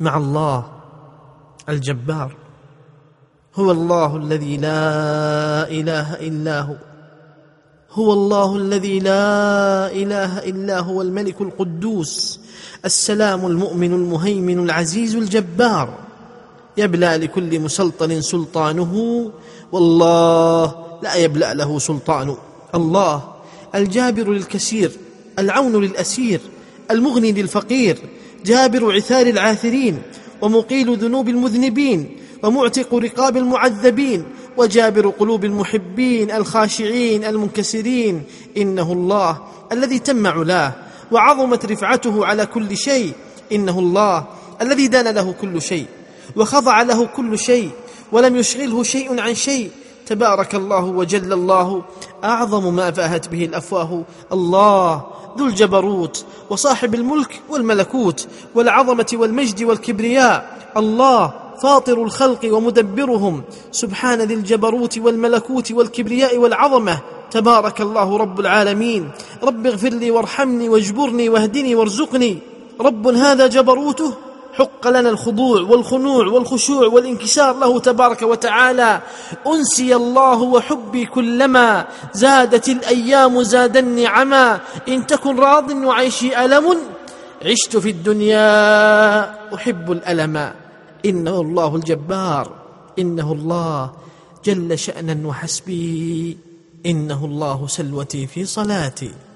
مع الله الجبار. هو الله الذي لا إله إلا هو. هو الله الذي لا إله إلا هو الملك القدوس السلام المؤمن المهيمن العزيز الجبار. يبلى لكل مسلطن سلطانه والله لا يبلا له سلطان. الله الجابر للكسير العون للأسير المغني للفقير جابر عثار العاثرين ومقيل ذنوب المذنبين ومعتق رقاب المعذبين وجابر قلوب المحبين الخاشعين المنكسرين. إنه الله الذي تم علاه وعظمت رفعته على كل شيء. إنه الله الذي دان له كل شيء وخضع له كل شيء ولم يشغله شيء عن شيء. تبارك الله وجل الله. أعظم ما فأهت به الأفواه الله ذو الجبروت وصاحب الملك والملكوت والعظمة والمجد والكبرياء. الله فاطر الخلق ومدبرهم. سبحان ذي الجبروت والملكوت والكبرياء والعظمة. تبارك الله رب العالمين. رب اغفر لي وارحمني واجبرني واهدني وارزقني. رب هذا جبروته حق لنا الخضوع والخنوع والخشوع والانكسار له تبارك وتعالى. أنسي الله وحبي كلما زادت الأيام زادني عما إن تكن راض وعيشي ألم عشت في الدنيا أحب الألم. إنه الله الجبار. إنه الله جل شأنا وحسبي. إنه الله سلوتي في صلاتي.